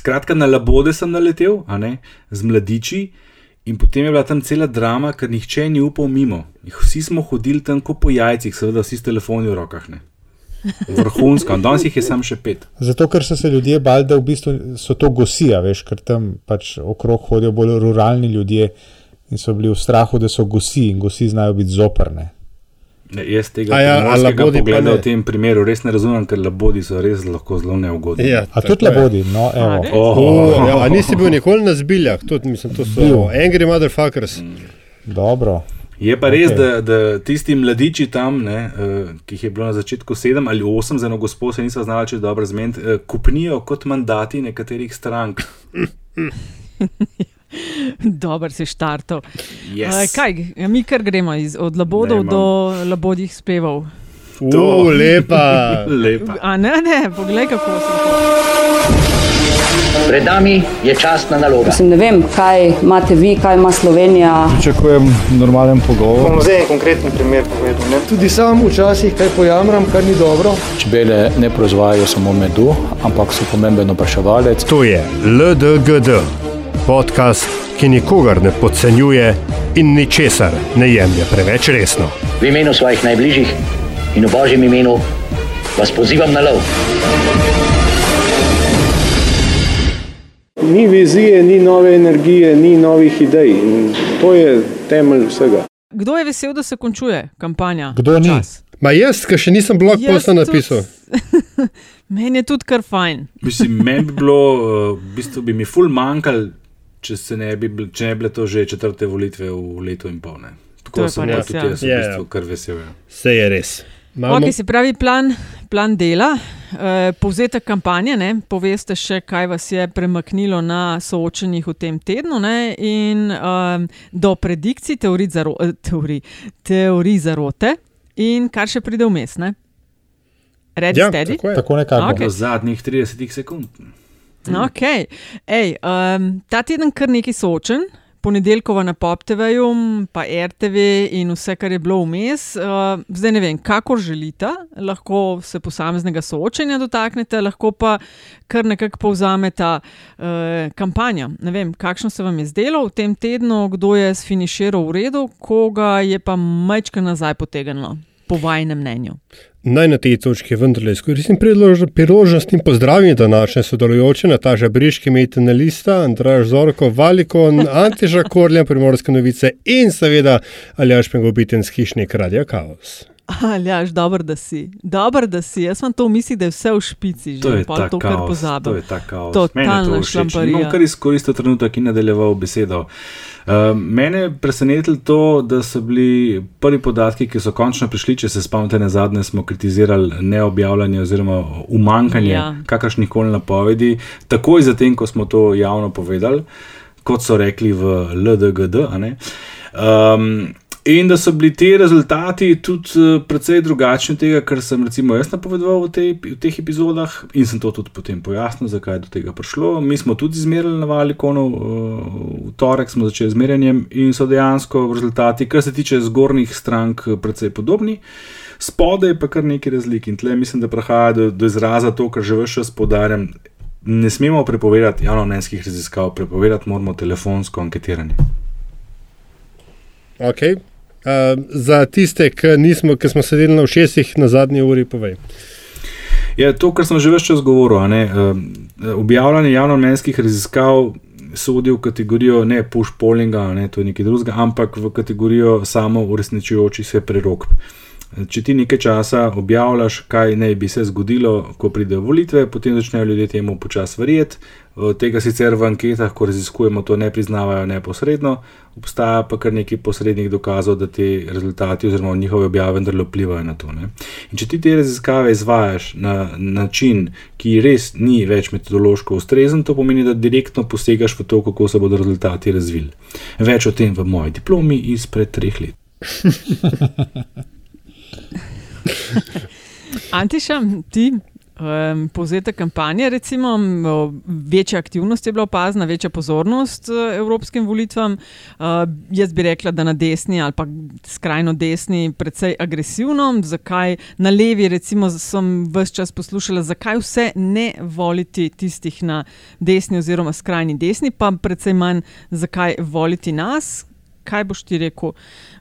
Skratka, na labode sem naletel, z mladiči. In potem je bila tam cela drama, ker nihče ni upal mimo. Vsi smo hodili tam kot po jajcih, seveda vsi s telefoni v rokah. Ne. Vrhunsko, in danes jih je samo še pet. Zato, ker so se ljudje bali, da v bistvu so to gosija, veš, ker tam pač okrog hodijo bolj ruralni ljudje in so bili v strahu, da so gosi in gosi znajo biti zoprne. Ne, jaz tega A ja, a labodi pogleda ne? v tem primeru res ne razumem, ker labodi so res lahko zelo neugodni. Ja, A tudi je. labodi, no, evo. res? Oh, O, ja, a nisi bil nikoli na zbiljah, tudi mislim, to so Bil. angry motherfuckers. Dobro. Je pa res, Ok. okay. da, da tisti mladiči tam, ne, uh, ki jih je bilo na začetku sedem ali osem, za eno gospod se niso znali če dobro zmeniti, uh, kupnijo kot mandati nekaterih strank. Dober si štartov. Yes. Uh, kaj, ja, mi kar gremo iz, od labodov Ne, do labodih spevov. U, lepa. Lepa. A ne, ne, poglej, kako se to. Pred nami je častna naloga. Mislim, ne vem, kaj imate vi, kaj ima Slovenija. Pričakujem normalen pogovor. bom zdaj en konkreten primer povedal. Ne? Tudi sam včasih kaj pojamram, kar ni dobro. Čebele ne proizvajajo samo medu, ampak so pomemben opraševalec. To je LDGD, podcast, ki nikogar ne podcenjuje in ničesar ne jemlje preveč resno. V imenu svojih najbližjih in v božjem imenu vas pozivam na lov. Ni vizije, ni nove energije, ni novih idej. In to je temelj vsega. Kdo je vesel, da se končuje kampanja? Kdo ni? Čas? Ma jaz, ki še nisem blog posta tudi. napisal. Meni je tudi kar fajn. Mislim, meni bi bilo, uh, v bistvu bi mi ful manjkal, če, se ne bi, če ne bi bile to že četrte volitve v letu in pol. Ne. Tako sem res, tudi ja. jaz v Ja, bistvu ja. kar vesel. Ja. Vse je res. Imamo, Okay, se pravi, plan, plan dela, eh, povzetek kampanje, ne, poveste še, kaj vas je premaknilo na soočenjih v tem tednu, ne, in um, do predikcij, teorij, zaro, eh, teorij, teorij zarote, in kar še pride vmes. Ne. Ready, ja, steady? tako je. Tako nekako. Okej. V zadnjih 30 sekund. Okay. Ej, um, ta teden kar nekaj soočen. Ponedeljkova na Pop TV-ju, pa RTV in vse, kar je bilo vmes. Uh, zdaj ne vem, kako želite, lahko se posameznega soočenja dotaknete, lahko pa kar nekako povzamete uh, kampanjo. Ne vem, kakšno se vam je zdelo v tem tednu, kdo je sfiniširal v redu, koga je pa majčka nazaj potegnilo, po vajnem mnenju. Naj na tej točki vendarle izkoristim prilož- priložnost in pozdravim današnje sodelujoče Nataša Briški, Mejtena Lista, Andraž Zorko, Valikon, Antiža Korlja, Primorske novice in seveda Aljaš Pengobitenc, Hišnik Radio Chaos. Aljaš, dobro, da si. Dobro, da si. Jaz sem to v misli, da je vse v špici, že To ta to kar kaos. To je ta kaos. Totalna to šlamparija. Bom kar izkoristil trenutek in nadaljeval besedo. Uh, mene je presenetilo to, da so bili prvi podatki, ki so končno prišli. Če se spomnite, na zadnje smo kritizirali neobjavljanje oziroma umankanje Ja. kakršnih koli napovedi, takoj zatem, ko smo to javno povedali, kot so rekli v LDGD. Um, in da so bili ti rezultati tudi uh, precej drugačni od tega, kar sem recimo jaz napovedoval v, tej, v teh epizodah, in sem to tudi potem pojasnil, zakaj je do tega prišlo. Mi smo tudi izmerili na Valikonu, uh, v torek smo začeli z merjenjem in so dejansko rezultati, kar se tiče zgornjih strank, eh, precej podobni. Spodaj je pa kar nekaj razlik in tle mislim, da prihaja do, do izraza to, kar že vse čas podarjam. Ne smemo prepovedati javnomnenjskih raziskav, prepovedati moramo telefonsko anketiranje. Okay. Uh, za tiste, ki, nismo, ki smo sedeli na ušesih na zadnji uri, povej. Je to, kar sem že več čas govoril. Ne, um, objavljanje javnomnenjskih raziskav sodi v kategorijo ne push pollinga, ne, to je nekaj drugega, ampak v kategorijo samo uresničujočih se prerok. Če ti nekaj časa objavljaš, kaj naj bi se zgodilo, ko pridejo volitve, potem začnejo ljudje temu počasi verjeti. Tega sicer v anketah, ko raziskujemo, to ne priznavajo neposredno, obstaja pa kar nekaj posrednih dokazov, da ti rezultati oziroma njihove objave vendarle vplivajo na to. Ne. In če ti te raziskave izvajaš na način, ki res ni več metodološko ustrezen, to pomeni, da direktno posegaš v to, kako se bodo rezultati razvili. Več o tem v moji diplomi izpred treh let. Antiša, ti Um, Povzetek kampanje, recimo, večja aktivnost je bila opazna, večja pozornost uh, evropskim volitvam. Uh, jaz bi rekla, da na desni ali pa skrajno desni, precej agresivno. Zakaj na levi, recimo, sem vse čas poslušala, zakaj vse ne voliti tistih na desni oziroma skrajni desni, pa precej manj, zakaj voliti nas. Kaj boš ti rekel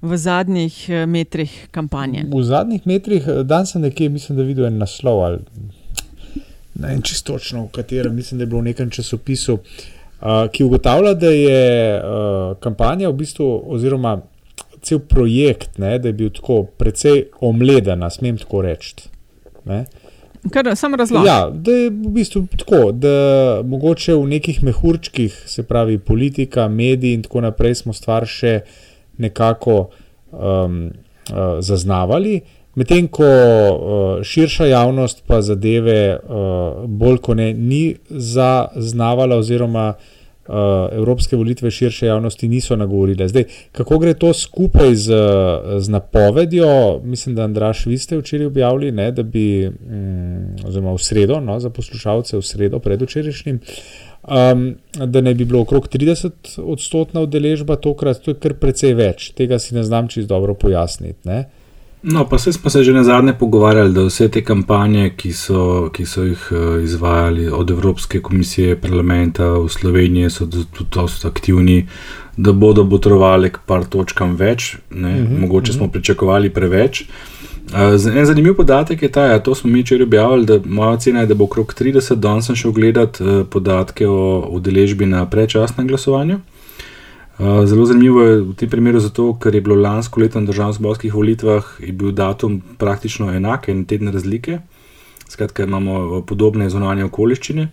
v zadnjih eh, metrih kampanje? V zadnjih metrih, eh, dan sem nekje, mislim, da videl en naslov ali ne vem čisto točno, v katerem mislim, da je bilo v nekem časopisu, uh, ki ugotavlja, da je uh, kampanja v bistvu, oziroma cel projekt, ne, da je bil tako precej omleden, smem tako reči. ne. Kar sam razloži. Ja, da je v bistvu tako, da mogoče v nekih mehurčkih, se pravi politika, mediji in tako naprej, smo stvar še nekako um, uh, zaznavali, medtem ko uh, širša javnost pa zadeve uh, bolj kot ne ni zaznavala, oziroma uh, evropske volitve širše javnosti niso nagovorile. Zdaj, kako gre to skupaj z, z napovedjo, mislim, da Andraš, vi ste včeraj objavili, ne, da bi, um, oziroma v sredo, no, za poslušalce v sredo predvčerajšnjim. Um, da ne bi bilo okrog 30 odstotna udeležba, tokrat to je kar precej več, tega si ne znam čisto dobro pojasniti. Ne? No, pa se smo se že na zadnje pogovarjali, da vse te kampanje, ki so, ki so jih eh, izvajali od Evropske komisije, parlamenta v Sloveniji, so tudi dosta aktivni, da bodo potrovali k par točkam več, ne, Mhm, mogoče mhm. smo pričakovali preveč. Uh, En zanimiv podatek je ta, ja, to smo mi včeraj objavili, da moja ocena je, da bo okrog 30, danes sem šel gledat uh, podatke o udeležbi na predčasnem glasovanju. Uh, zelo zanimivo je v tem primeru zato, ker je bilo lansko leto na državno-zborskih volitvah je bil datum praktično enak, en teden razlike. Skratka, imamo podobne zunanje okoliščine.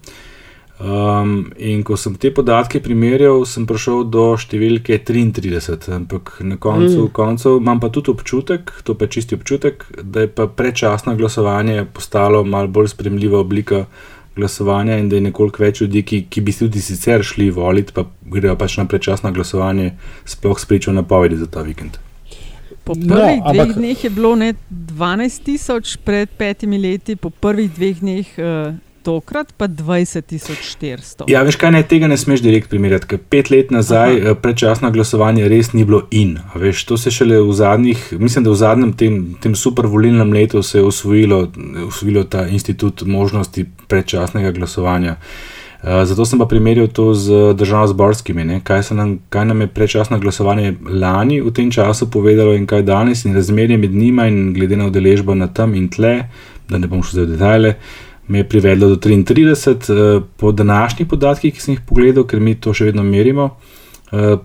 Um, in ko sem te podatke primerjal, sem prišel do številke 33, ampak na koncu Mm. koncev imam pa tudi občutek, to pa čisti občutek, da je pa predčasno glasovanje postalo malo bolj sprejemljiva oblika glasovanja in da je nekoliko več ljudi, ki, ki bi tudi sicer šli voliti, pa grejo pač na predčasno glasovanje, sploh spričo napovedi za ta vikend. Po No, prvih no, dveh ampak- dneh je bilo ne 12 tisoč, pred petimi leti, po prvih dveh dneh uh, tokrat pa 20 tisoč 400. Ja, veš kaj, ne, tega ne smeš direkt primerjati, ker pet let nazaj Aha. predčasno glasovanje res ni bilo in. a Veš, to se šele v zadnjih, mislim, da v zadnjem tem, tem super volilnem letu se je usvojilo, usvojilo ta institut možnosti predčasnega glasovanja. Uh, zato sem pa primerjal to z državno-zborskimi, kaj, nam, kaj nam je predčasno glasovanje lani v tem času povedalo in kaj danes, in razmerje med njima, in glede na udeležbo na tam in tle, da ne bom šel v detajle, me je privedlo do 33. eh, Po današnjih podatkih, ki sem jih pogledal, ker mi to še vedno merimo, eh,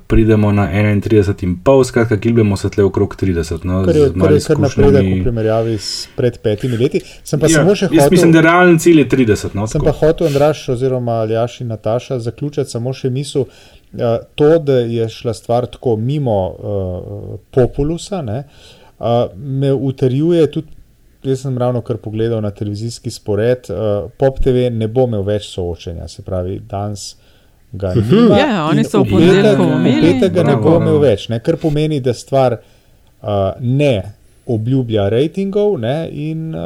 pridemo na 31,5, skratka, gibljemo se tle okrog 30. No, Kar je, z kar je kar napredek v primerjavi s pred petimi leti. Sem pa Ja, samo še jaz mislim, da hotel. realen cilj je 30. No, Sem tako. pa hotel, Andraš, oziroma Aljaš in Nataša, zaključiti samo še misel, eh, to, da je šla stvar tako mimo uh, populusa, ne, uh, me utrjuje tudi. Jaz sem ravno kar pogledal na televizijski spored. Uh, Pop TV ne bo imel več soočenja, se pravi, danes ga Mhm. nima. Ja, oni so v v ponedeljek petek- imeli. v petek ga ne bo imel več, ne, kar pomeni, da stvar uh, ne obljublja rejtingov ne, in uh,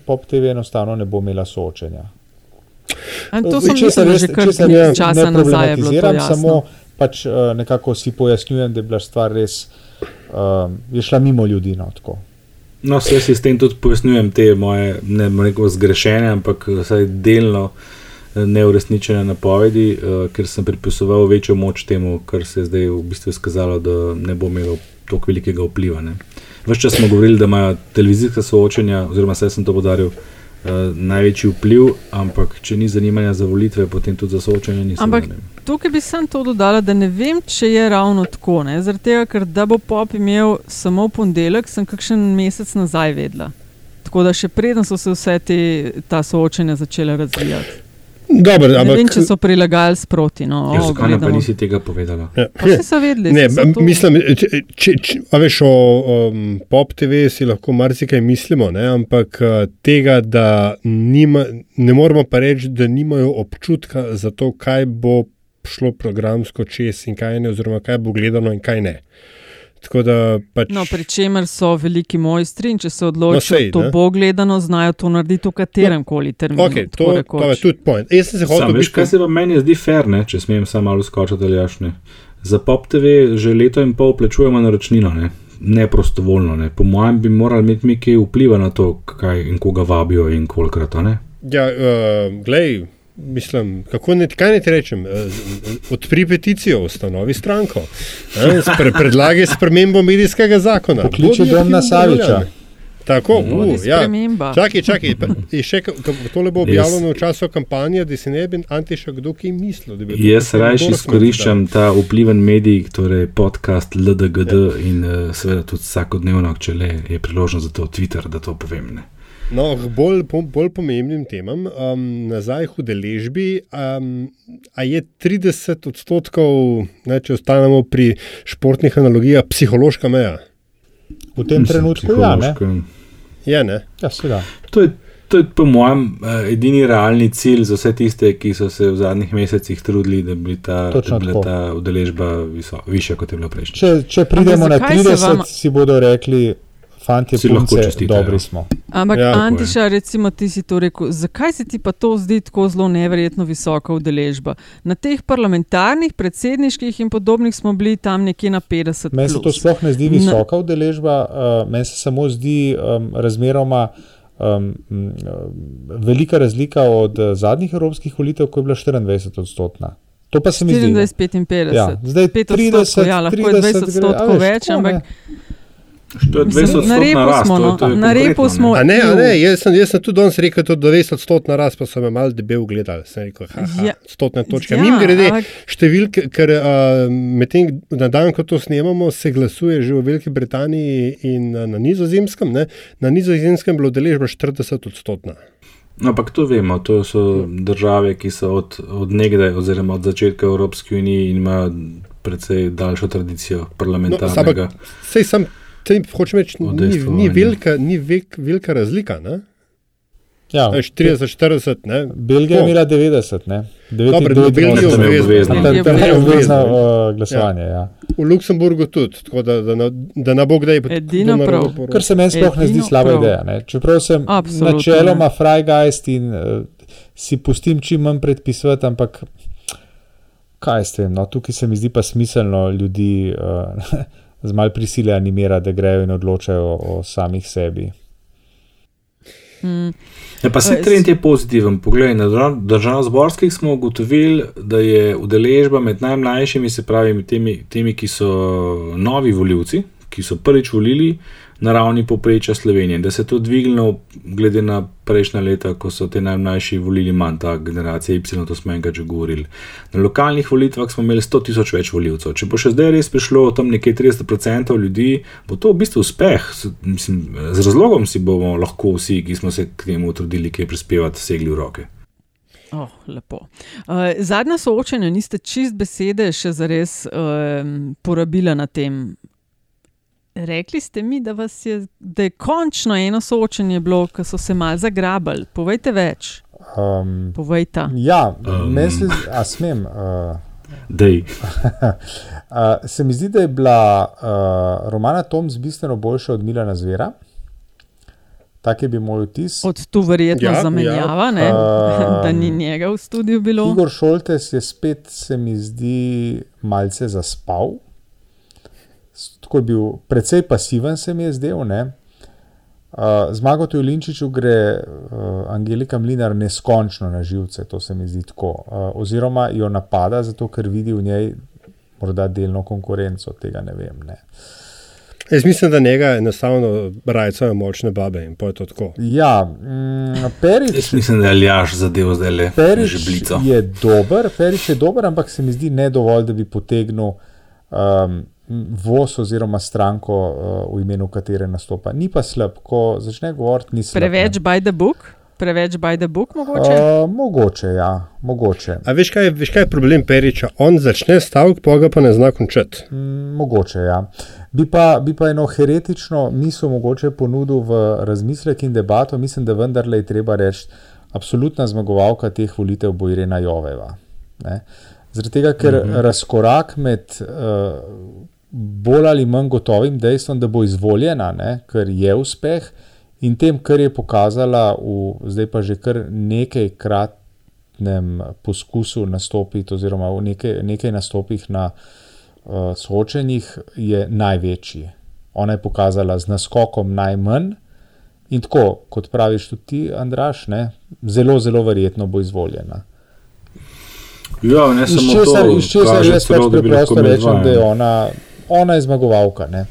Pop TV enostavno ne bo imela soočenja. A To sem mislil res- že kar nekaj časa ne nazaj. Samo pač uh, nekako si pojasnjujem, da je bila stvar res, uh, je šla mimo ljudi. No, tako. No, vse si s tem tudi pojasnjujem te moje, ne bom rekel zgrešene, ampak vsaj delno eh, neuresničene napovedi, uh, ker sem pripisoval večjo moč temu, kar se je zdaj v bistvu izkazalo, da ne bo imelo tako velikega vpliva. Ne. Ves čas smo govorili, da imajo televizijska soočenja, oziroma vse sem to podaril, uh, največji vpliv, ampak če ni zanimanja za volitve, potem tudi za soočenje nisem. Ampak ne. tukaj bi sem to dodala, da ne vem, če je ravno tako. ne, Zaradi tega, ker da bo pop imel samo ponedeljek, sem kakšen mesec nazaj vedela. Tako da še preden so se vse te, ta soočenja začele razvijati. Dobro, Ne ampak vem, če so prilagajali sproti. No, Ja, zakaj nam pa nisi tega povedala? Ja. Pa vsi so vedeli. Ne, so to- mislim, če, če, če, a veš, o um, Pop TV si lahko marsikaj mislimo, ne, ampak uh, tega, da nima, ne moramo pa reči, da nimajo občutka za to, kaj bo šlo programsko čez in kaj ne, oziroma kaj bo gledano in kaj ne. Tako da pač. No, pri čemer so veliki mojstri in če se odločijo, No, sej, to ne. bo gledano, znajo to narediti v katerem koli terminu. Okay, to, rekoč. to je tudi point. Jaz sem se hotel veš, kaj se pa meni zdi fair, ne, če smem samo malo skočiti ali jašne. Za Pop TV že leto in pol plačujemo naročnino, ne, ne prostovoljno. Ne. Po mojem bi morali imeti mi kaj vpliva na to, kaj in koga vabijo in kolikrat. Ja, uh, glej, mislim, kako ne, kaj ne ti rečem. Uh, odpri peticijo, ustanovi stranko, eh, spre, predlagi spremembo medijskega zakona. Pokliči Domna aktivni Saviča. Tako, uh, ja. Čakaj, čakaj, in še ka- tole bo objavljeno v času kampanje, da si ne bi Antiša kdo kaj mislil. da bi to Jaz rajši izkoriščam ta vpliven medij, torej podcast LDGD Ja. in uh, seveda tudi vsakodnevno, če le je priložnost za to Twitter, da to povem. Ne. No, k bolj, bolj pomembnim temam, um, nazaj k udeležbi. Um, a je 30 odstotkov, ne, če ostanemo pri športnih analogijah, psihološka meja? V tem trenutku ja, ne. Je, ne? Ja, seveda. To je, to je po mojem eh, edini realni cilj za vse tiste, ki so se v zadnjih mesecih trudili, da bi ta, Točno da bi bila tako. ta udeležba viso, višja, kot je bila prejšnja. Če, če pridemo na zakaj se 30, vam- si bodo rekli, lahko punce, čestitajo. dobri smo. Ampak, Ja, ja, je. Antiša, recimo, ti si to rekel, zakaj se ti pa to zdi tako zelo neverjetno visoka udeležba? Na teh parlamentarnih, predsedniških in podobnih smo bili tam nekje na 50. Meni se to sploh ne zdi Na- visoka udeležba, uh, meni se samo zdi um, razmeroma um, velika razlika od uh, zadnjih evropskih volitev, ko je bila 24 odstotna. To pa se mi zdi. 24, 55. Ja, zdaj 5 30, odstotkov, ja, lahko je 30 20 gre- a odstotkov veš, več, tako, ne. To je Mislim, 20 na repu rast, smo, to, no. je- to je Na repu smo. A ne, a ne, jaz sem, jaz sem tudi danes rekel, da je 20 odstotna rast, pa so me malo debel gledali. Sem rekel, haha, Ja. stotna točka. Ja, Mim grede, ampak- številke, ker uh, medtem na dan, ko to snemamo, se glasuje že v Veliki Britaniji in uh, na nizozemskem. Ne? Na nizozemskem je bila udeležba 40 odstotna. No, ampak to vemo, to so države, ki so od, od nekdaj, oziroma od začetka Evropske unije in imajo precej daljšo tradicijo No, parlamentarnega. Sej sem, sej, hočem reči, ni, ni, velika, ni vek, velika razlika. Ne? Ja, Veš, 30-40, ne? Belgija je imela 90, ne? Dobro, 99 v Belgiji je Tam je obvezno. obvezno. Tam Je tam je obvezno. obvezno uh, glasovanje. Ja. V Luksemburgu tudi, tako da, da, na- da ne bo kdaj poročal. Kar se meni sploh ne zdi slaba prav. ideja. Ne? Čeprav sem Absolutno načeloma frajgajst in uh, si pustim čim manj predpisovati, ampak kaj s tem? No? Tukaj se mi zdi pa smiselno ljudi uh, z mal prisile animirati, da grejo in odločajo o, samih sebi. mm, Ja, pa se trend je pozitiven. Poglej, na držav- državno-zborskih smo ugotovili, da je udeležba med najmlajšimi, se pravi med temi, temi, ki so novi voljivci, ki so prvič volili na ravni poprečja Slovenije. Da se je to dvignilo, glede na prejšnja leta, ko so te najmlajši volili manj, ta generacija Y, to smo enkrat že govorili. Na lokalnih volitvah smo imeli 100 tisoč več voljivcev. Če bo še zdaj res prišlo tam nekje 30% ljudi, bo to v bistvu uspeh. Mislim, z razlogom si bomo lahko vsi, ki smo se k temu trudili, kaj prispevati, segli v roke. Oh, lepo. Uh, zadnja soočenja niste čist besede še zares um, porabila na tem. Rekli ste mi, da, vas je, da je končno eno soočenje bilo, ki so se mal zagrabali. Povejte več. Um, Povejte. ja, Um. se, a smem. Uh, Dej. Uh, se mi zdi, da je bila uh, Romana Toms bistveno boljša od Milana Zvera. Tak je bil moj vtis. Od tu verjetno Ja, ja, zamenjava, ja. Um, da ni njega v studiu bilo. Igor Šoltes je spet, se mi zdi, malce zaspal. Tako je bil precej pasiven, se mi je zdel. ne. Uh, Zmagotu Julinčiču gre Angelika Mlinar neskončno na živce, to se mi zdi tako. Oziroma jo napada, zato ker vidi v njej morda delno konkurenco, tega ne vem. Ne. Jaz mislim, da njega enostavno rajcajo močne babe in poje to tako. Ja, mm, Perič, Jaz mislim, da je Aljaš zadev zdaj le Perič je dober, Perič je dober, ampak se mi zdi ne dovolj, da bi potegnil um, voz oziroma stranko, uh, v imenu katere nastopa. Ni pa slab, ko začne govoriti, ni slab. Preveč by the book, preveč by the book, mogoče. Uh, mogoče, ja, mogoče. A veš kaj, veš, kaj je problem Periča? On začne stavek, pa ga pa ne zna končati. Mm, mogoče, ja. Bi pa, bi pa eno heretično misel mogoče ponudil v razmislek in debato. Mislim, da vendarle je treba reči, absolutna zmagovalka teh volitev bo Irena Joveva. Ne? Zaradi tega, ker uh -huh. razkorak med uh, bolj ali manj gotovim dejstvom, da bo izvoljena, ne, kar je uspeh, in tem, kar je pokazala v zdaj pa že kar nekajkratnem poskusu nastopiti, oziroma v nekaj, nekaj nastopih na uh, soočenjih, je največji. Ona je pokazala z naskokom najmanj. In tako, kot praviš tudi ti, Andraš, ne, zelo, zelo verjetno bo izvoljena. Ja, ne Iz samo česar, to, iz česar jaz pač preprosto rečem, da je ona, ona je zmagovalka. Ne,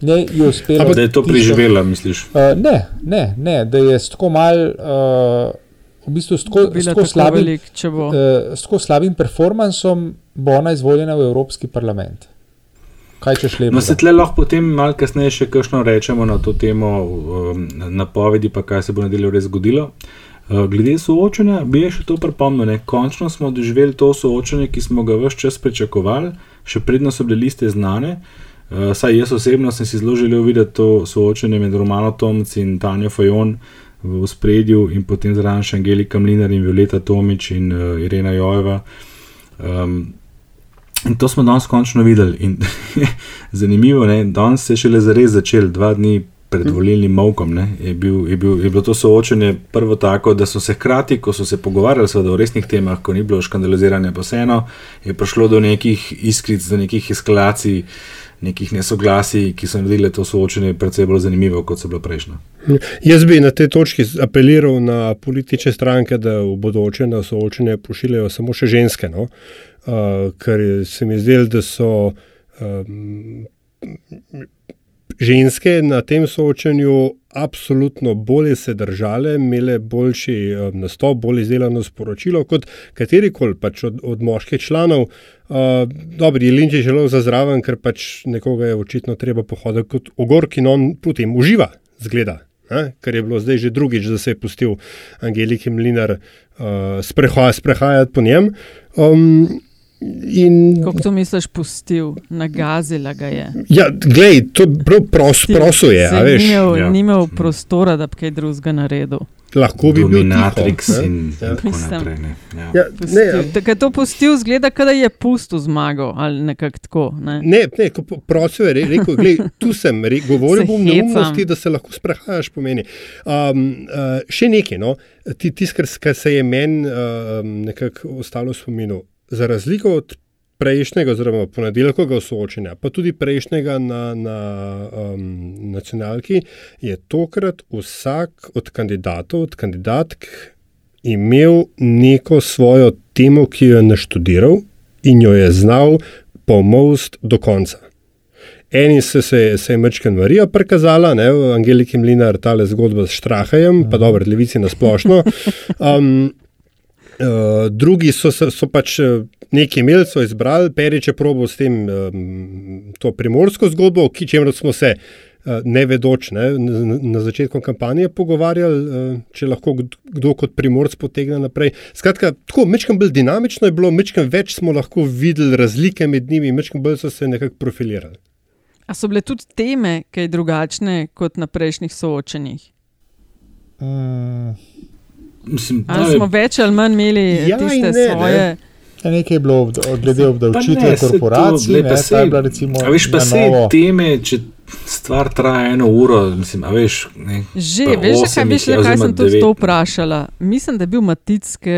ne ji je uspelo. Da je to tisto- preživela, misliš? Uh, ne, ne, ne, da je tako mal, uh, v bistvu s tako, s tako, slabim, velik, če bo. uh, s tako slabim performancem bo ona izvoljena v Evropski parlament. Kaj češ lepo? No, se tle lahko potem malo kasneje še kakšno rečemo na to temo, um, napovedi, pa kaj se bo na delu res zgodilo. Uh, glede soočanja, bi je še to pripomnil. ne, Končno smo doživeli to soočanje, ki smo ga vse čas pričakovali, še predno so bile liste znane. Uh, saj jaz osebno sem si zelo želel videti to soočanje med Romano Tomc in Tanjo Fajon v spredju in potem zraven še Angelika Mlinar in Violeta Tomič in uh, Irena Jojeva. Um, In to smo danes končno videli. In zanimivo je, da se je šele zares začel, dva dni pred volilnim molkom. ne, Je, bil, je, bil, je bilo to soočenje prvo tako, da so se hkrati, ko so se pogovarjali seveda o resnih temah, ko ni bilo škandaliziranja, pa vseeno je prišlo do nekih iskric, do nekih eskalacij, nekih nesoglasij, ki so naredile to soočenje precej bolj zanimivo, kot so bilo prejšnjo. Jaz bi na tej točki apeliral na politične stranke, da v bodoče na soočenje pošiljajo samo še ženske. No? Uh, ker se mi zdi, da so um, ženske na tem soočenju absolutno bolje se držale, imele boljši um, nastop, bolje izdelano sporočilo kot katerikoli pač od, od moških članov. Uh, dobro, Jelinč je želel za zraven, ker pač nekoga je očitno treba pohoditi kot ogork in on potem uživa, zgleda. Ne? Ker je bilo zdaj že drugič, da se je pustil Angeliki Mlinar uh, spreha, sprehajati po njem. Um, in, Kako to misliš, pustil, nagazila ga je. ja, glej, to prav pros, proso je, a veš. Ni imel, Ja. ni imel prostora, da bi kaj drugega naredil. Lahko bi bil Dominatrix tiho, ne. in Ja. tako naprej. Ne, ja. Ja, ne, ja. Tako je to pustil, zgleda, da je pustil zmago ali nekako tako. Ne? Ne, ne, prosil je, re- rekel, glej, tu sem, re, govoril Se bom hecam. neumnosti, da se lahko sprehajaš po meni. Um, uh, še nekaj, no, ti, tis, kar, se je meni uh, nekako ostalo v spominu. Za razliko od prejšnjega, oziroma ponedeljkovega soočenja, pa tudi prejšnjega na, na um, nacionalki, je tokrat vsak od kandidatov, od kandidatk imel neko svojo temo, ki jo je naštudiral in jo je znal pomost do konca. Eni se, se, se je Mrčka Marija prikazala, ne, Angeliki Mlinar, ta zgodba s Štrahajem, pa dobro, levici na splošno. Um, Uh, drugi so, so, so pač eh, nekaj imeli, so izbrali, Perič je probo s tem um, to primorsko zgodbo, ki čemer smo se uh, ne vedoč ne, na, na začetku kampanje pogovarjali, uh, če lahko kd- kdo kot primorc potegne naprej. Skratka, tako mečkam bolj dinamično je bilo, mečkam več smo lahko videli razlike med njimi, mečkam bolj so se nekako profilirali. A so bile tudi teme kaj drugačne kot na prejšnjih soočenjih? Mm, Mislim, Ali to je- smo več ali manj imeli Ja tiste ne, ne. svoje? ja, nekaj je bilo glede obdavčitve ne, to, korporacij, ne, pa sej- je bila recimo A veš, pa se teme, če stvar traja eno uro, mislim, a veš. Ne, Že, veš, veš, je, zakaj oziroma sem tudi to ne. vprašala? Mislim, da je bil Matic, ki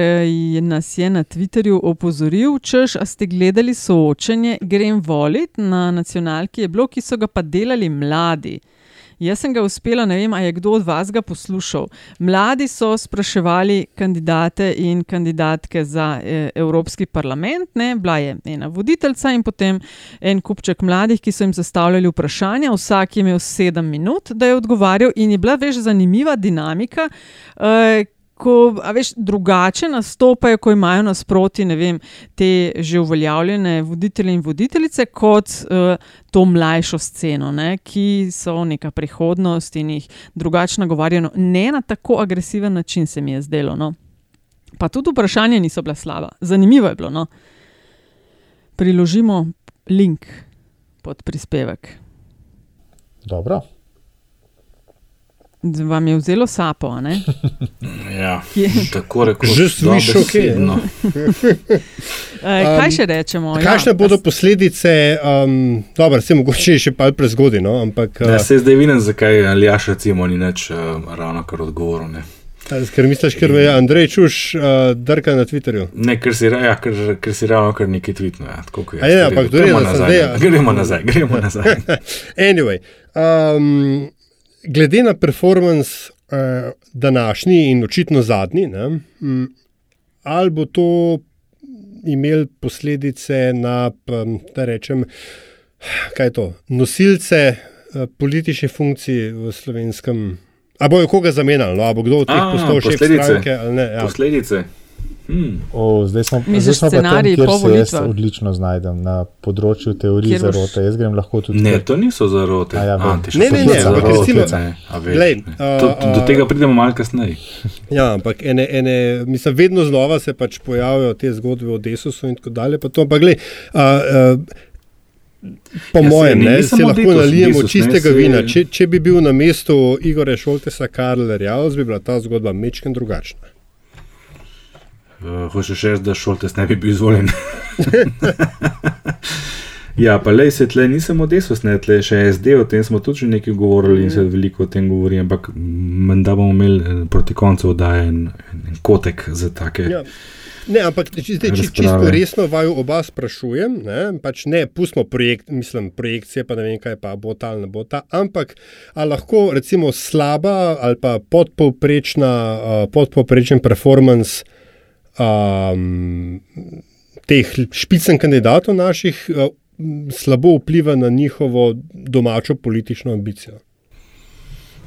je nas je na Twitterju opozoril, češ, a ste gledali soočenje, grem volit na nacionalki, je bilo, ki so ga pa delali mladi. Jaz sem ga uspela, ne vem, a je kdo od vas ga poslušal. Mladi so spraševali kandidate in kandidatke za eh, Evropski parlament, ne? bila je ena voditeljica in potem en kupček mladih, ki so jim zastavljali vprašanja, vsak je imel sedem minut, da je odgovarjal, in je bila veš zanimiva dinamika. Uh, Ko veš, drugače nastopajo, ko imajo nasproti vem, te že uveljavljene voditelje in voditeljice, kot uh, to mlajšo sceno, ne, ki so neka prihodnost in jih drugače nagovarjajo. Ne na tako agresiven način, se mi je zdelo. No. Pa tudi vprašanja niso bila slaba. Zanimivo je bilo. No. Priložimo link pod prispevek. Dobro. Vam je vzelo sapo, a ne? Ja, Kje? tako rekoč. Že je. dobesedno. E, kaj še rečemo? Kakšne bodo posledice, um, dobro, se mogoče še pa prezgodaj, no, ampak. Ja, uh, se zdaj vidim, zakaj Aljaš recimo ni več uh, ravno kar odgovoren. Ker misliš, ker je Andrej Čuš uh, drka na Twitterju? Ne, ker si, ja, ker, ker si ravno kar neki tweetno. Ja, tako kot A jaz. ja, ampak je gremo nazaj. zdaj, ne. ja. Gremo nazaj, gremo nazaj. anyway, um, glede na performance uh, današnji in očitno zadnji, ne, um, ali bo to imel posledice na, um, da rečem, kaj je to, nosilce uh, političnih funkcij v slovenskem. A bojo koga zamenjali, no? a bo kdo od teh postal šef posledice. stranke ali ne? Ja. Posledice. Hmm. O, zdaj smo, Misliš, zdaj smo pa tam, scenarij kjer se jaz odlično znajdem na področju teorij boš- zarote. Jaz grem lahko tudi Ne, to niso zarote. A ja, vem. A, ti še Ne, ne, ne, ampak recimo- ne, Glej, ne. a, To- a- Do tega pridemo malo kasneje. Ja, ampak ene, ene, mislim, vedno znova se pač pojavljajo te zgodbe o Desusu in tako dalje. Pa to, ampak, glej, a, a, po Ja, mojem, ne, ni se lahko Desus, nalijemo Desus, ne, čistega saj- vina. Če, če bi bil na mestu Igorja Šoltesa Karlerja, bi bila ta zgodba mečken drugačna. Uh, hočeš reči, da Šoltes ne bi bil izvoljen. ja, pa le se tle nisem odesus, ne tle še SD, o tem smo tudi že nekaj govorili in se veliko o tem govori, ampak menda bomo imeli eh, proti koncu oddaje en, en kotek za take. Ja. Ne, ampak če- zdaj, či, čisto resno vaju oba sprašujem, ne, pač ne pustimo projekt, mislim, projekcije, pa ne vem kaj pa bo ta ali ne bo ta, ampak lahko recimo slaba ali pa podpovprečna, uh, podpovprečen performance um, teh špicen kandidatov naših uh, slabo vpliva na njihovo domačo politično ambicijo.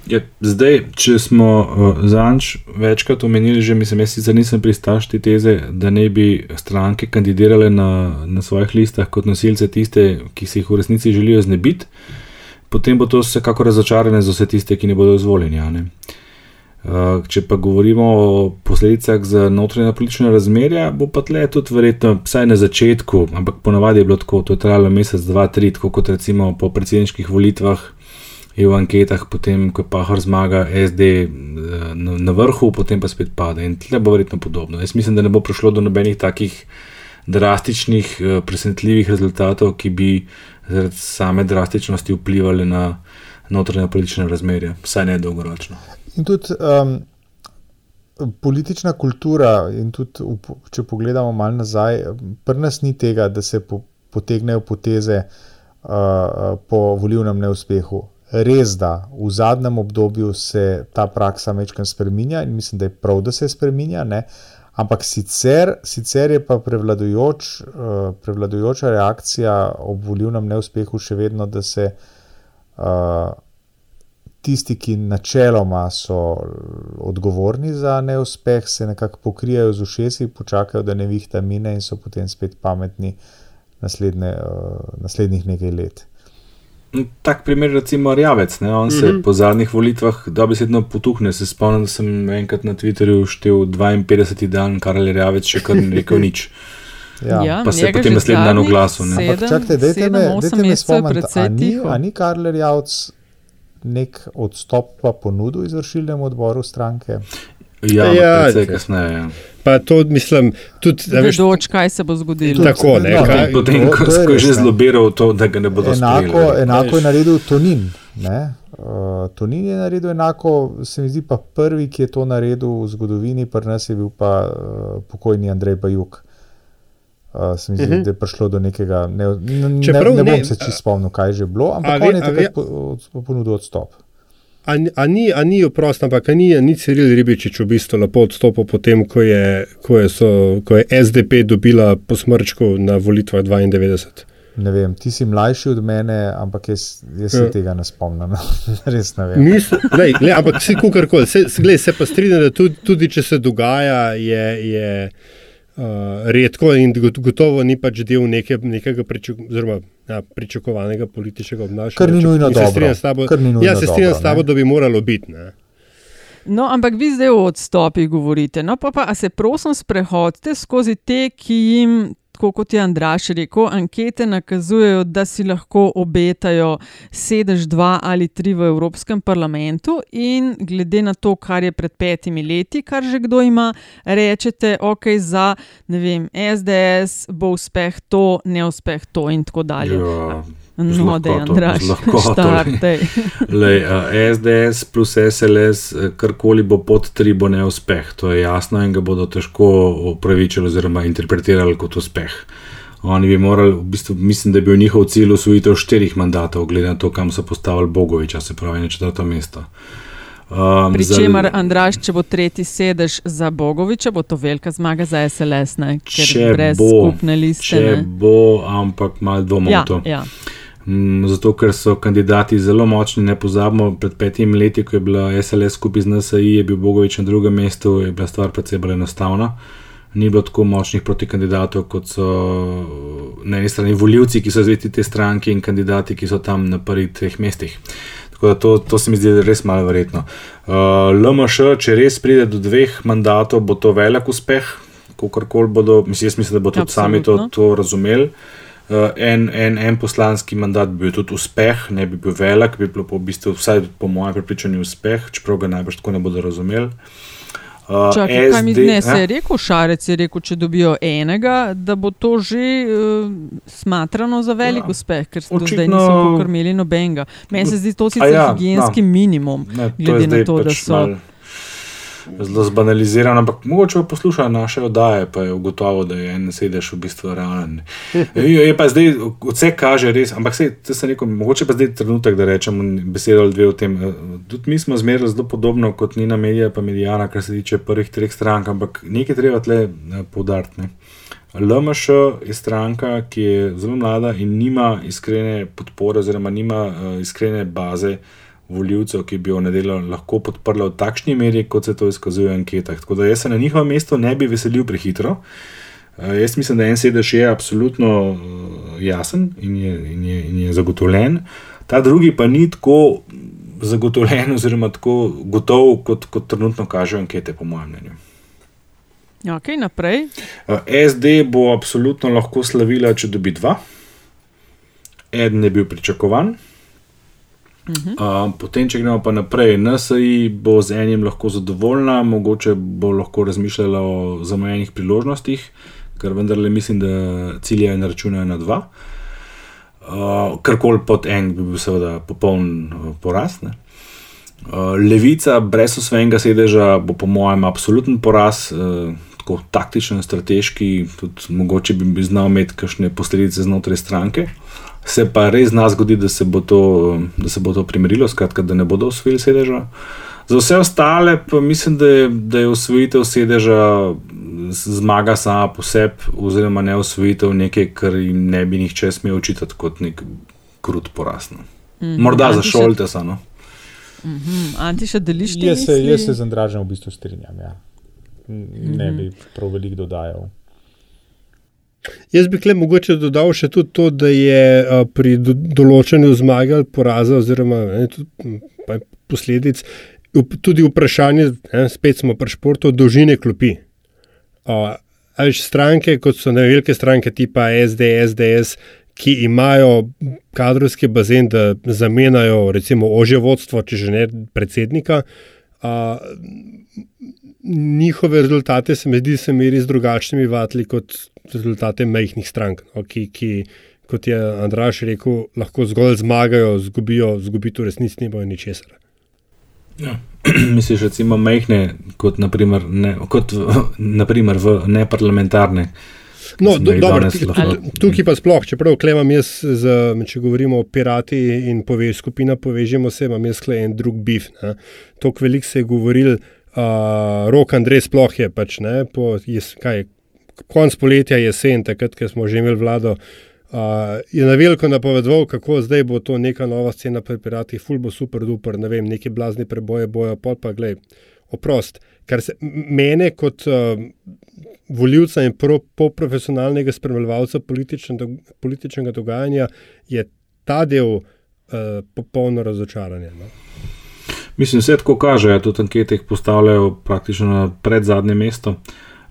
Ja, zdaj, če smo uh, zanč večkrat omenili, že mislim, jaz sicer nisem pristaš te teze, da ne bi stranke kandidirale na, na svojih listah kot nosilce tiste, ki se jih v resnici želijo znebiti, potem bo to vsekako razočaranje za vse tiste, ki ne bodo izvoljeni. a ne. Uh, če pa govorimo o posledicah za notranje politične razmerja, bo pa tle tudi verjetno, vsaj na začetku, ampak ponavadi je bilo tako, to je trajalo mesec, dva, tri, tako kot recimo po predsedniških volitvah, je v anketah, potem, ko Pahor zmaga, SD eh, na, na vrhu, potem pa spet pade. In tle bo verjetno podobno. Jaz mislim, da ne bo prišlo do nobenih takih drastičnih, eh, presenetljivih rezultatov, ki bi zaradi same drastičnosti vplivali na notranje politične razmerje, vsaj ne dolgoročno. In tudi um, politična kultura, in tudi če pogledamo malo nazaj, pri nas ni tega, da se po, potegnejo poteze uh, po volivnem neuspehu. Res da, v zadnjem obdobju se ta praksa večkrat spremenja in mislim, da je prav, da se spremenja. Ne? Ampak sicer, sicer je pa prevladujoč, uh, prevladujoča reakcija ob volivnem neuspehu še vedno, da se uh, tisti, ki načeloma so odgovorni za neuspeh, se nekako pokrijejo z ušesi, počakajo, da nevihta mine in so potem spet pametni naslednje, uh, naslednjih nekaj let. Tak primer, recimo Rjavec, ne? on se mm -hmm. po zadnjih volitvah dobesedno potuhne. Se spomnim, da sem enkrat na Twitterju štel 52. dan, kar je Rjavec še kar rekel nič. Ja. Ja, Pa se je potem naslednji dan oglasil, ne. Čakajte, dajte me, sedem, osem dajte me spomniti, precej a ni, ni Karler Javc nek odstop pa ponudil izvršilnemu odboru stranke? Ja, Ja, kasneje. Ja. Pa to mislim, tudi da veš, Vedoč, kaj se bo zgodilo. tako, ne, No, kaj, Potem, to- ko, ko je že zlobiral to, da ga ne bodo Enako, sprejeli. enako je naredil Tonin. Ne? Uh, Tonin je naredil enako, se mi zdi pa prvi, ki je to naredil v zgodovini, pri nas je bil pa uh, pokojni Andrej Bajuk. Uh, se mi zdi, uh Mhm. -huh. da je prišlo do nekega, ne, ne, ne, Čeprav ne bom ne, se čisto spomnil, kaj je že bilo, ampak ve- on je takrat po- od- ponudil odstop. A, a ni, a ni oprost, ampak ni, ni Ciril Ribičič v bistvu lepo odstopil potem, ko je, ko je, so, ko je SDP dobila po smrčku na volitvah 92. Ne vem, ti si mlajši od mene, ampak jaz, jaz se Ja. tega ne spomnim. no. Res ne vem. Mislim, lej, lej, ampak vse kukorkoli, se, glej, se pa strinjam, da tudi, tudi če se dogaja, je, je uh, redko in got- gotovo ni pač del neke, nekega pričak, oziroma, ja, pričakovanega političnega obnašanja. Kar ni nujno In se dobro. strinjam s tabo, ja, se strinjam dobro, s tabo, da bi moralo biti. Ne. No, ampak vi zdaj o odstopih govorite. No, pa, pa a se prosim sprehodite skozi te, ki jim tako kot je Andraš rekel, ankete nakazujejo, da si lahko obetajo sedež dva ali tri v Evropskem parlamentu, in glede na to, kar je pred petimi leti, kar že kdo ima, rečete, ok, za ne vem, SDS bo uspeh to, neuspeh to in tako dalje. Ja, z No, da je Andraš. Lej, uh, SDS plus SLS, eh, karkoli bo pod 3, bo neuspeh. To je jasno in ga bodo težko upravičili oziroma interpretirali kot uspeh. Oni bi morali, v bistvu, mislim, da je bil njihov cilj usvojitev štirih mandatov, glede na to, kam so postavili Bogoviča, se pravi na četrto mesto. Um, Pričemer, Andraš, če bo tretji sedež za Bogoviča, bo to velika zmaga za SLS, ne? ker Če brez bo, skupne liste. Če ne. bo, ampak malo dvomov ja, to. ja. Zato, ker so kandidati zelo močni, ne pozabimo, pred petimi leti, ko je bila SLS skupaj z NSI, je bil Bogovič na drugem mestu, je bila stvar precej bolj enostavna. Ni bilo tako močnih protikandidatov, kot so na eni strani voljivci, ki so zvesti te stranke, in kandidati, ki so tam na prvih treh mestih. Tako da to, to se mi zdi res malo verjetno. Uh, LMŠ, če res pride do dveh mandatov, bo to velik uspeh, kakorkoli bodo, mislim, mislim, da bodo tudi sami to, Absolutno. to razumeli. Uh, en, en, en poslanski mandat bi bil tudi uspeh, ne bi bil velik, bi bilo pa v bistvu, vsaj po mojem prepričanju, uspeh, čeprav ga najbrž tako ne bodo razumeli. Uh, Čakaj, kaj mi SD ne, se je ja? rekel, Šarec je rekel, če dobijo enega, da bo to že uh, smatrano za velik Ja. ja. uspeh, ker do zdaj niso pokrmeli nobenega. Meni se zdi to sicer ja, ja, higijenski no. no. minimum, Ne, to glede zdaj na to, da pač so. malo Zelo zbanalizirano, ampak mogoče pa posluša naše oddaje, pa je ugotovil, da je en sedež v bistvu realen. Je, je pa zdaj, vse kaže res, ampak se, se rekel, mogoče pa zdaj trenutek, da rečem besedo ali dve o tem. Eh, Tudi mi smo zmerali zelo podobno kot Nina Medija, pa Medijana, kar se tiče prvih treh strank, ampak nekaj treba tle poudariti. Ne. LMŠ je stranka, ki je zelo mlada in nima iskrene podpore, oziroma nima uh, iskrene baze voljivcev, ki bi jo nedelo lahko podprla v takšni meri, kot se to izkazuje v anketah. Tako da jaz se na njihovem mestu ne bi veselil prehitro. Uh, jaz mislim, da en sedež je absolutno uh, jasen in je, in, je, in je zagotovljen, ta drugi pa ni tako zagotovljen, oziroma tako gotov, kot, kot trenutno kažejo ankete, po mojem mnenju. Ok, naprej. Uh, SD bo absolutno lahko slavila, če dobi dva. Eden je bil pričakovan. Uh, potem, če gremo pa naprej, NSI bo z enim lahko zadovoljna, mogoče bo lahko razmišljala o zamejenih priložnostih, ker vendarle mislim, da ciljajo in računajo na dva. Uh, Karkoli pod en bi bil seveda popoln uh, ne. Uh, Levica brez svojega sedeža bo po mojem absoluten poraz, uh, tako taktičen, strateški, tudi mogoče bi bi znal imeti kakšne posledice znotraj stranke. Se pa res zna zgoditi, da se bo to, da se bo to primerilo, skratka, da ne bodo osvojili sedeža. Za vse ostale pa mislim, da je, da je osvojitev sedeža zmaga sama po sebi, oziroma ne osvojitev nekaj, kar jim ne bi nihče smel očitati kot nek krut poraz. no. Morda za Antiša- Šoltesa. No. Mhm. Anti, še deliš Jaz se, jaz se z Andražem v bistvu strinjam. Ja. Ne bi prav veliko dodajal. Jaz bi kle mogoče dodal še tudi to, da je pri do, določanju zmage ali poraza, oziroma ne, tudi, posledic, tudi vprašanje, ne, spet smo pri športu, dolžine klopi. A, a veš, stranke, kot so velike stranke, tipa SD, SDS, ki imajo kadrovski bazen, da zamenjajo recimo ožje vodstvo, če že ne predsednika. A, njihove rezultate se mi zdi, se meri z drugačnimi vatli kot rezultate majhnih strank, no, ki, ki, kot je Andraš rekel, lahko zgolj zmagajo, zgubijo, zgubiti v resnici nimajo ničesar. Ja. Misliš, recimo, majhne, kot naprimer, ne, kot v, naprimer v neparlamentarne. No, do, da dobro, lahko- tu- tukaj pa sploh, čeprav klemam jaz, z, če govorimo o pirati in pove, skupina Povežimo se, imam jaz kle en drug bif. ne. Toliko veliko se je govoril, uh, rok Andrej sploh je pač, ne, po, jes, kaj, konc poletja, jesen, takrat, ko smo že imeli vlado, uh, je na veliko napovedoval, kako zdaj bo to neka nova scena pri piratih, ful bo super duper, ne vem, neki blazni preboje bojo, pot pa glej, oprost. Kar se mene kot uh, voljivca in pro, profesionalnega spremljevalca politične, do- političnega dogajanja je ta del uh, popolno razočaranje. No? Mislim, vse tako kaže, tudi ankete jih postavljajo praktično na predzadnje mesto.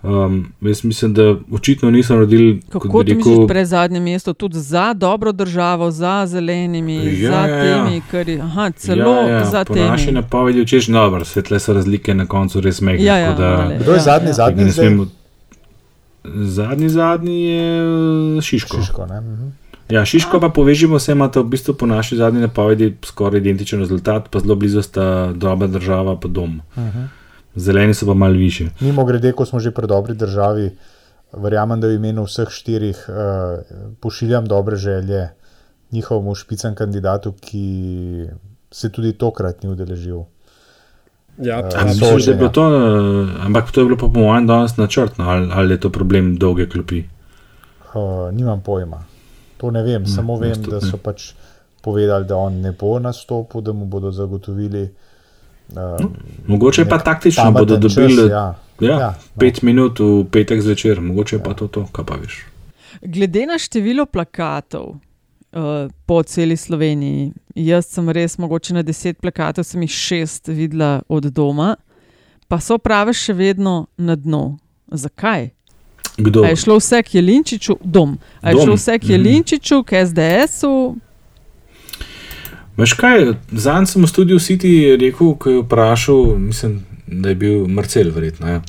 Um, jaz mislim, da očitno niso naredili Kako kot ti misliš, rekel, pred zadnjem mestu, tudi za dobro državo, za zelenimi, Ja, za ja, ja. temi, kar je, aha, celo ja, ja, za po naši temi. napovedi, češ, dobro, svetle so razlike na koncu res mehke. Ja, ja, tako da- ale- Kdo je Ja, zadnji, ja. zadnji? zdaj? smemo- Zadnji, zadnji je eh, Šiško. Šiško, ne? Mhm. Ja, Šiško pa povežimo se, imata v bistvu po naši zadnji napovedi skoraj identičen rezultat, pa zelo blizu sta dobra država pa dom. Mhm. Zeleni so pa malo više. Mimo grede, ko smo že pri dobri državi, verjamem, da v imenu vseh štirih uh, pošiljam dobre želje njihovemu špicem kandidatu, ki se tudi tokrat ni udeležil. Ja, Eh, A soočenja. Misliš, da je bilo to, eh, ampak to je bilo pa po mojem danes načrtno, ali, ali je to problem dolge klopi? Uh, nimam pojma. To ne vem, samo jaz vem, tudi da ne. so pač povedali, da on ne bo nastopil, da mu bodo zagotovili. Uh, Mogoče pa taktično bodo čas, dobili ja. ja, Ja, ja, no. pet minut v petek zvečer, mogoče je pa to, to kaj pa veš. Glede na število plakatov uh, po celi Sloveniji, jaz sem res mogoče na deset plakatov, sem jih šest videla od doma, pa so prave še vedno na dnu. Zakaj? Kdo? A je šlo vse k Jelinčiču, dom. A je Dom, šlo vse k mhm. Jelinčiču, k SDS-u, Veš kaj, zadnjič sem v studiu City rekel, ko je vprašal, mislim, da je bil Marcel, verjetno. Ja.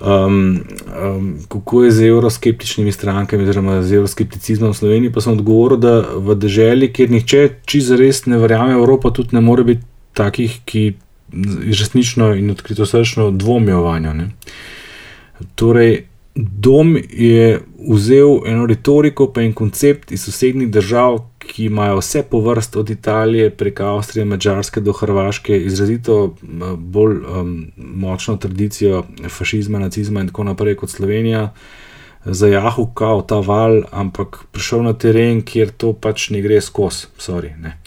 Um, um, kako je z evroskeptičnimi strankami, oziroma z evroskepticizmom v Sloveniji, pa sem odgovoril, da v državi, kjer nihče čisto res ne verjame v Evropo, tudi ne more biti takih, ki resnično in odkrito srčno dvomijo vanjo. Ne. Torej, dom je vzel eno retoriko, pa en koncept iz sosednjih držav, ki imajo vse po vrst, od Italije preko Avstrije, Mačarske do Hrvaške, izrazito bolj um, močno tradicijo fašizma, nacizma in tako naprej kot Slovenija. Zajahal kao ta val, ampak prišel na teren, kjer to pač ne gre skozi, sorry. Ne.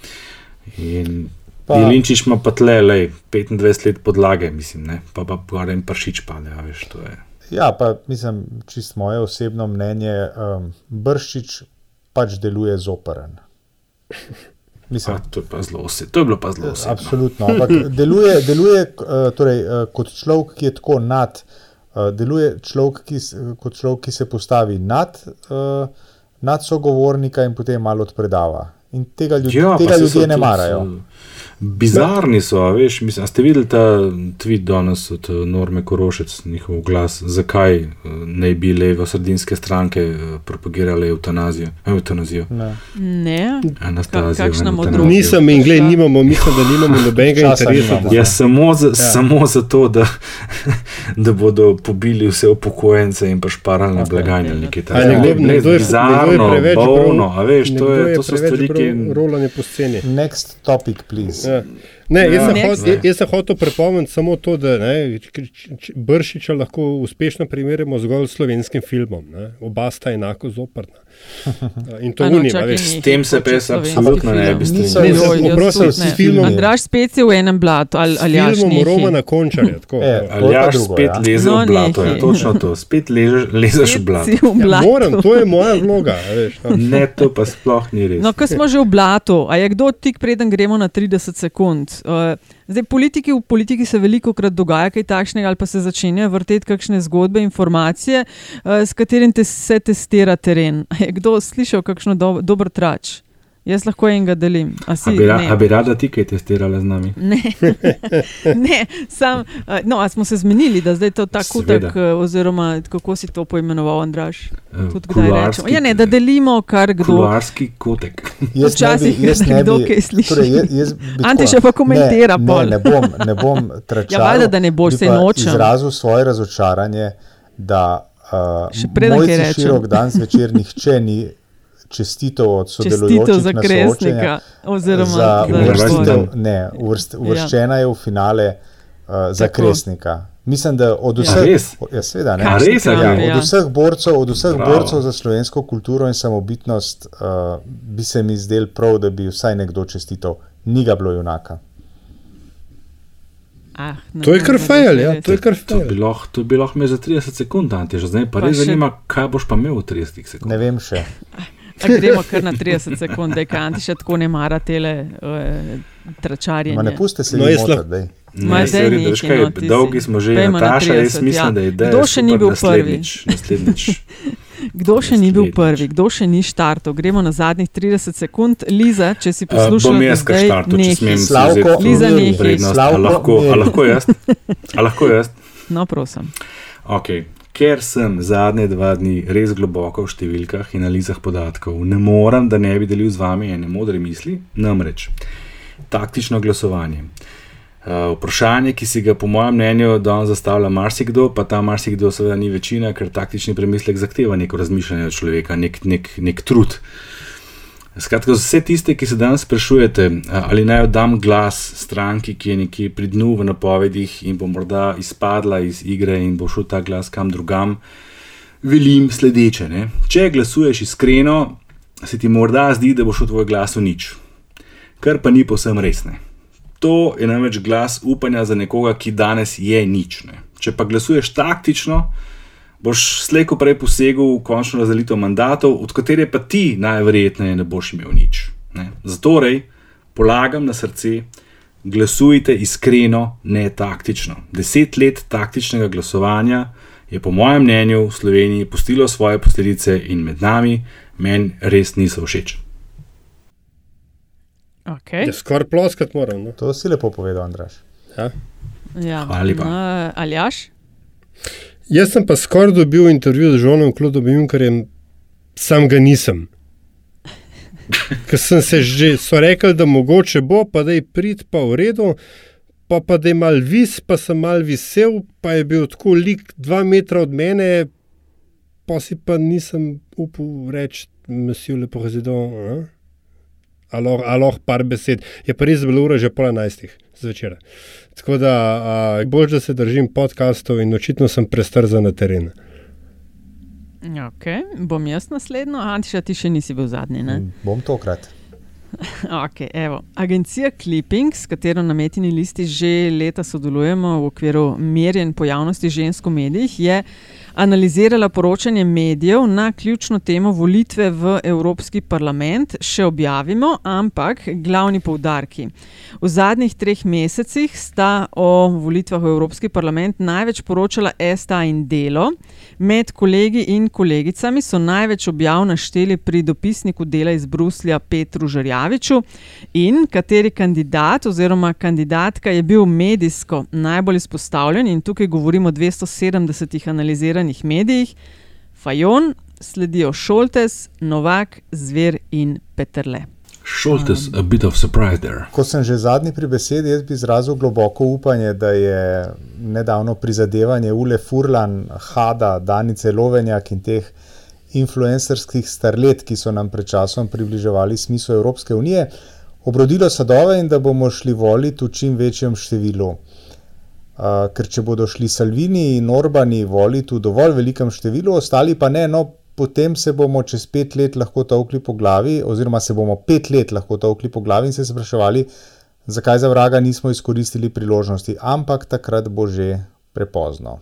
In Pa- Jelinčič ima pa tle, lej, 25 let podlage, mislim, ne. pa pa gore en pršič pade, a veš, to je. Ja, pa mislim, čist moje osebno mnenje, um, Brščič pač deluje zoperen. Mislim, A, to, je zelo osebno. to je bilo pa zelo osebno. Absolutno. Ampak deluje, deluje eh, torej, eh, kot človek, ki je tako nad, eh, deluje človek, ki, kot človek, ki se postavi nad, nad sogovornika in potem malo odpredava. In tega, ljud, ja, tega ljudje ne marajo. eh, Bizarni so, a veš. Mislim, a ste videli ta tweet danes od eh, Norme Korošec, njihov glas, zakaj eh, naj bi levo-sredinske stranke eh, propagirale evtanazijo? Eutanazijo. Ne. ne. Ka- eutanazijo. modrost? Nisem in gled, nimamo, mislim, da nimamo nobenega interesa. da- Ja, samo, za, ja. samo zato, da, da bodo pobili vse upokojence in pa šparali na blagajne. ali nekaj A takega. nekdo, Res nekdo, je, nekdo je bizarno, preveč bolno, a veš, to, je, to so stvari, ki. Rolanje po sceni. Next topic, please. Ja. Ne, jaz, Ja. sem hot, jaz, sem hotel prepomniti samo to, da ne, Bršiča lahko uspešno primerjamo zgolj s slovenskim filmom. Ne. Oba sta enako zoprna. In to A no, unima, čakaj, veš. S tem se slovenski absolutno ne film. bi strinjal. Tudi s filmom. Andraž spet je v enem blatu, ali, ali jaš Filmom nehaj. Romana Končarja. Tako, E, ja. je Aljaš drugo, spet ja. leze No, v blato, ja, nehaj. točno to, spet ležeš, lezeš v blato. v Ja, blatu. moram, to je moja vloga. Veš, no. Ne, to pa sploh ni res. No, ko smo že v blatu, a je kdo tik preden gremo na 30 sekund? Uh, zdaj, politiki, v politiki se veliko krat dogaja kaj takšnega, ali pa se začenjajo vrteti kakšne zgodbe, informacije, uh, s katerim te se testira teren. Je kdo slišal kakšno do, dober trač? Jaz lahko enega delim. A si, A bi, ra, ne. a bi rada ti kaj testirala z nami? Ne, ne sam, no, a smo se zmenili, da zdaj je to tako tak, uh, oziroma kako si to poimenoval, Andraš? Eh, Tudi kdaj rečemo. Ja, ne, da delimo, kar kdo. Kuluarski kotek. Jaz ne Včasih bi, jaz ne nekdo bi, kaj sliši. torej, jaz, jaz bi Ante še pa komentira ne, pol. ne, ne bom, ne bom tračal. Ja, valjda, da ne boš, pa nočem. Izrazil svoje razočaranje, da Še uh, preden moj kaj rečem. širok dan zvečer nihče ni čestitev od Čestitev sodelujočih za na kresnika, oziroma za za uvrstitev, ne, uvrst, Ja. uvrščena je v finale uh, za Tako. kresnika. Mislim, da od Ja. vseh, A res? ja, seveda, ne, res? Ja, ja. od vseh borcev, od vseh Bravo. borcev za slovensko kulturo in samobitnost uh, bi se mi zdel prav, da bi vsaj nekdo čestital. Ni ga bilo junaka. Ah, ne, To je kar fejl, ja, to je kar fejl. lahko, to bi lahko imel za 30 sekund, Ante, že zdaj pa Pa res še- zanima, kaj boš pa imel v 30 sekund. Ne vem še. A gremo kar na 30 sekund, da Kanti še tako ne mara tele uh, tračarje. Ma ne puste se No, jaz lahko- Ne, sorry, nehaj, veš kaj, no, dolgi smo že, Pejmo na Nataša, jaz 30, mislim, ja. da je ideja Kdo še ni bil prvi? naslednjič, Naslednjič. Kdo še ni bil Naslednjič. prvi, kdo še ni štartov? Gremo na zadnjih 30 sekund. Liza, če si Uh, poslušala, bom jaz kar štartil, če smem si Slavko, Liza, Slavko, lahko, a lahko jaz? A lahko jaz? No, prosim. Okay. Ker sem zadnje dva dni res globoko v številkah in analizah podatkov, ne morem, da ne bi delil z vami ene modre misli, namreč taktično glasovanje. Uh, vprašanje, ki si ga, po mojem mnenju, danes zastavlja marsikdo, pa ta marsikdo, seveda, ni večina, ker taktični premislek zahteva neko razmišljanje človeka, nek, nek, nek trud. Skratka, vse tiste, ki se danes sprašujete, ali naj oddam glas stranki, ki je nekje pri dnu v napovedih in bo morda izpadla iz igre in bo šel ta glas kam drugam, velim sledeče. Ne? Če glasuješ iskreno, se ti morda zdi, da bo šel tvoj glas v nič, kar pa ni povsem resne. To je namreč glas upanja za nekoga, ki danes je nič. Ne? Če pa glasuješ taktično, boš slejko prej posegel v končno razdelitev mandatov, od katere pa ti najverjetneje ne boš imel nič. Ne? Zatorej polagam na srce, glasujte iskreno, ne taktično. Deset let taktičnega glasovanja je po mojem mnenju v Sloveniji pustilo svoje posledice in med nami meni res niso všeč. Okay. Ja, skoraj ploskat moram. No. To si lepo povedal, Andraš. Ja. Ja. Hvala lepa. No, Aljaš? Jaz sem pa skoraj dobil intervju z Žonom Klodom Junkerjem, sam ga nisem. Ker sem se že, so rekli, da mogoče bo, pa da je prid pa v redu, pa, pa da je mal vis, pa sem mal visel, pa je bil tako lik dva metra od mene, pa si pa nisem upal reči, monsieur le président. a? Aloh, aloh, par besed. Je pa res bilo ura že pol enajstih zvečer. Tako da a, bolj, da se držim podkastov in očitno sem prestrzan na teren. Okay. Bom jaz naslednjo, Antiša, ti še nisi bil zadnji. Ne? Bom tokrat. Okay, evo. Agencija Clipping, s katero na metini listi že leta sodelujemo v okviru merjen pojavnosti žensk v medijih, je analizirala poročanje medijev na ključno temo volitve v Evropski parlament. Še objavimo, ampak glavni poudarki. V zadnjih treh mesecih sta o volitvah v Evropski parlament največ poročala STA in Delo. Med kolegi in kolegicami so največ objav našteli pri dopisniku dela iz Bruslja Petru Žarjaviču in kateri kandidat oziroma kandidatka je bil medijsko najbolj izpostavljen in tukaj govorimo o 270 analiziranih medijih. Fajon, sledijo Šoltes, Novak, Zver in Peterle. Šoltes, a bit of surprise there. Ko sem že zadnji pri besedi, jaz bi izrazil globoko upanje, da je nedavno prizadevanje Ule Furlan, Hada, Danice Lovenjak in teh influencerskih starlet, ki so nam pred časom približevali smisel Evropske unije, obrodilo sadove in da bomo šli voliti v čim večjem številu. Uh, ker če bodo šli Salvini in Orbani voliti v dovolj velikem številu, ostali pa ne, no potem se bomo čez pet let lahko tavkli po glavi, oziroma se bomo pet let lahko tavkli po glavi in se spraševali, zakaj za vraga nismo izkoristili priložnosti, ampak takrat bo že prepozno.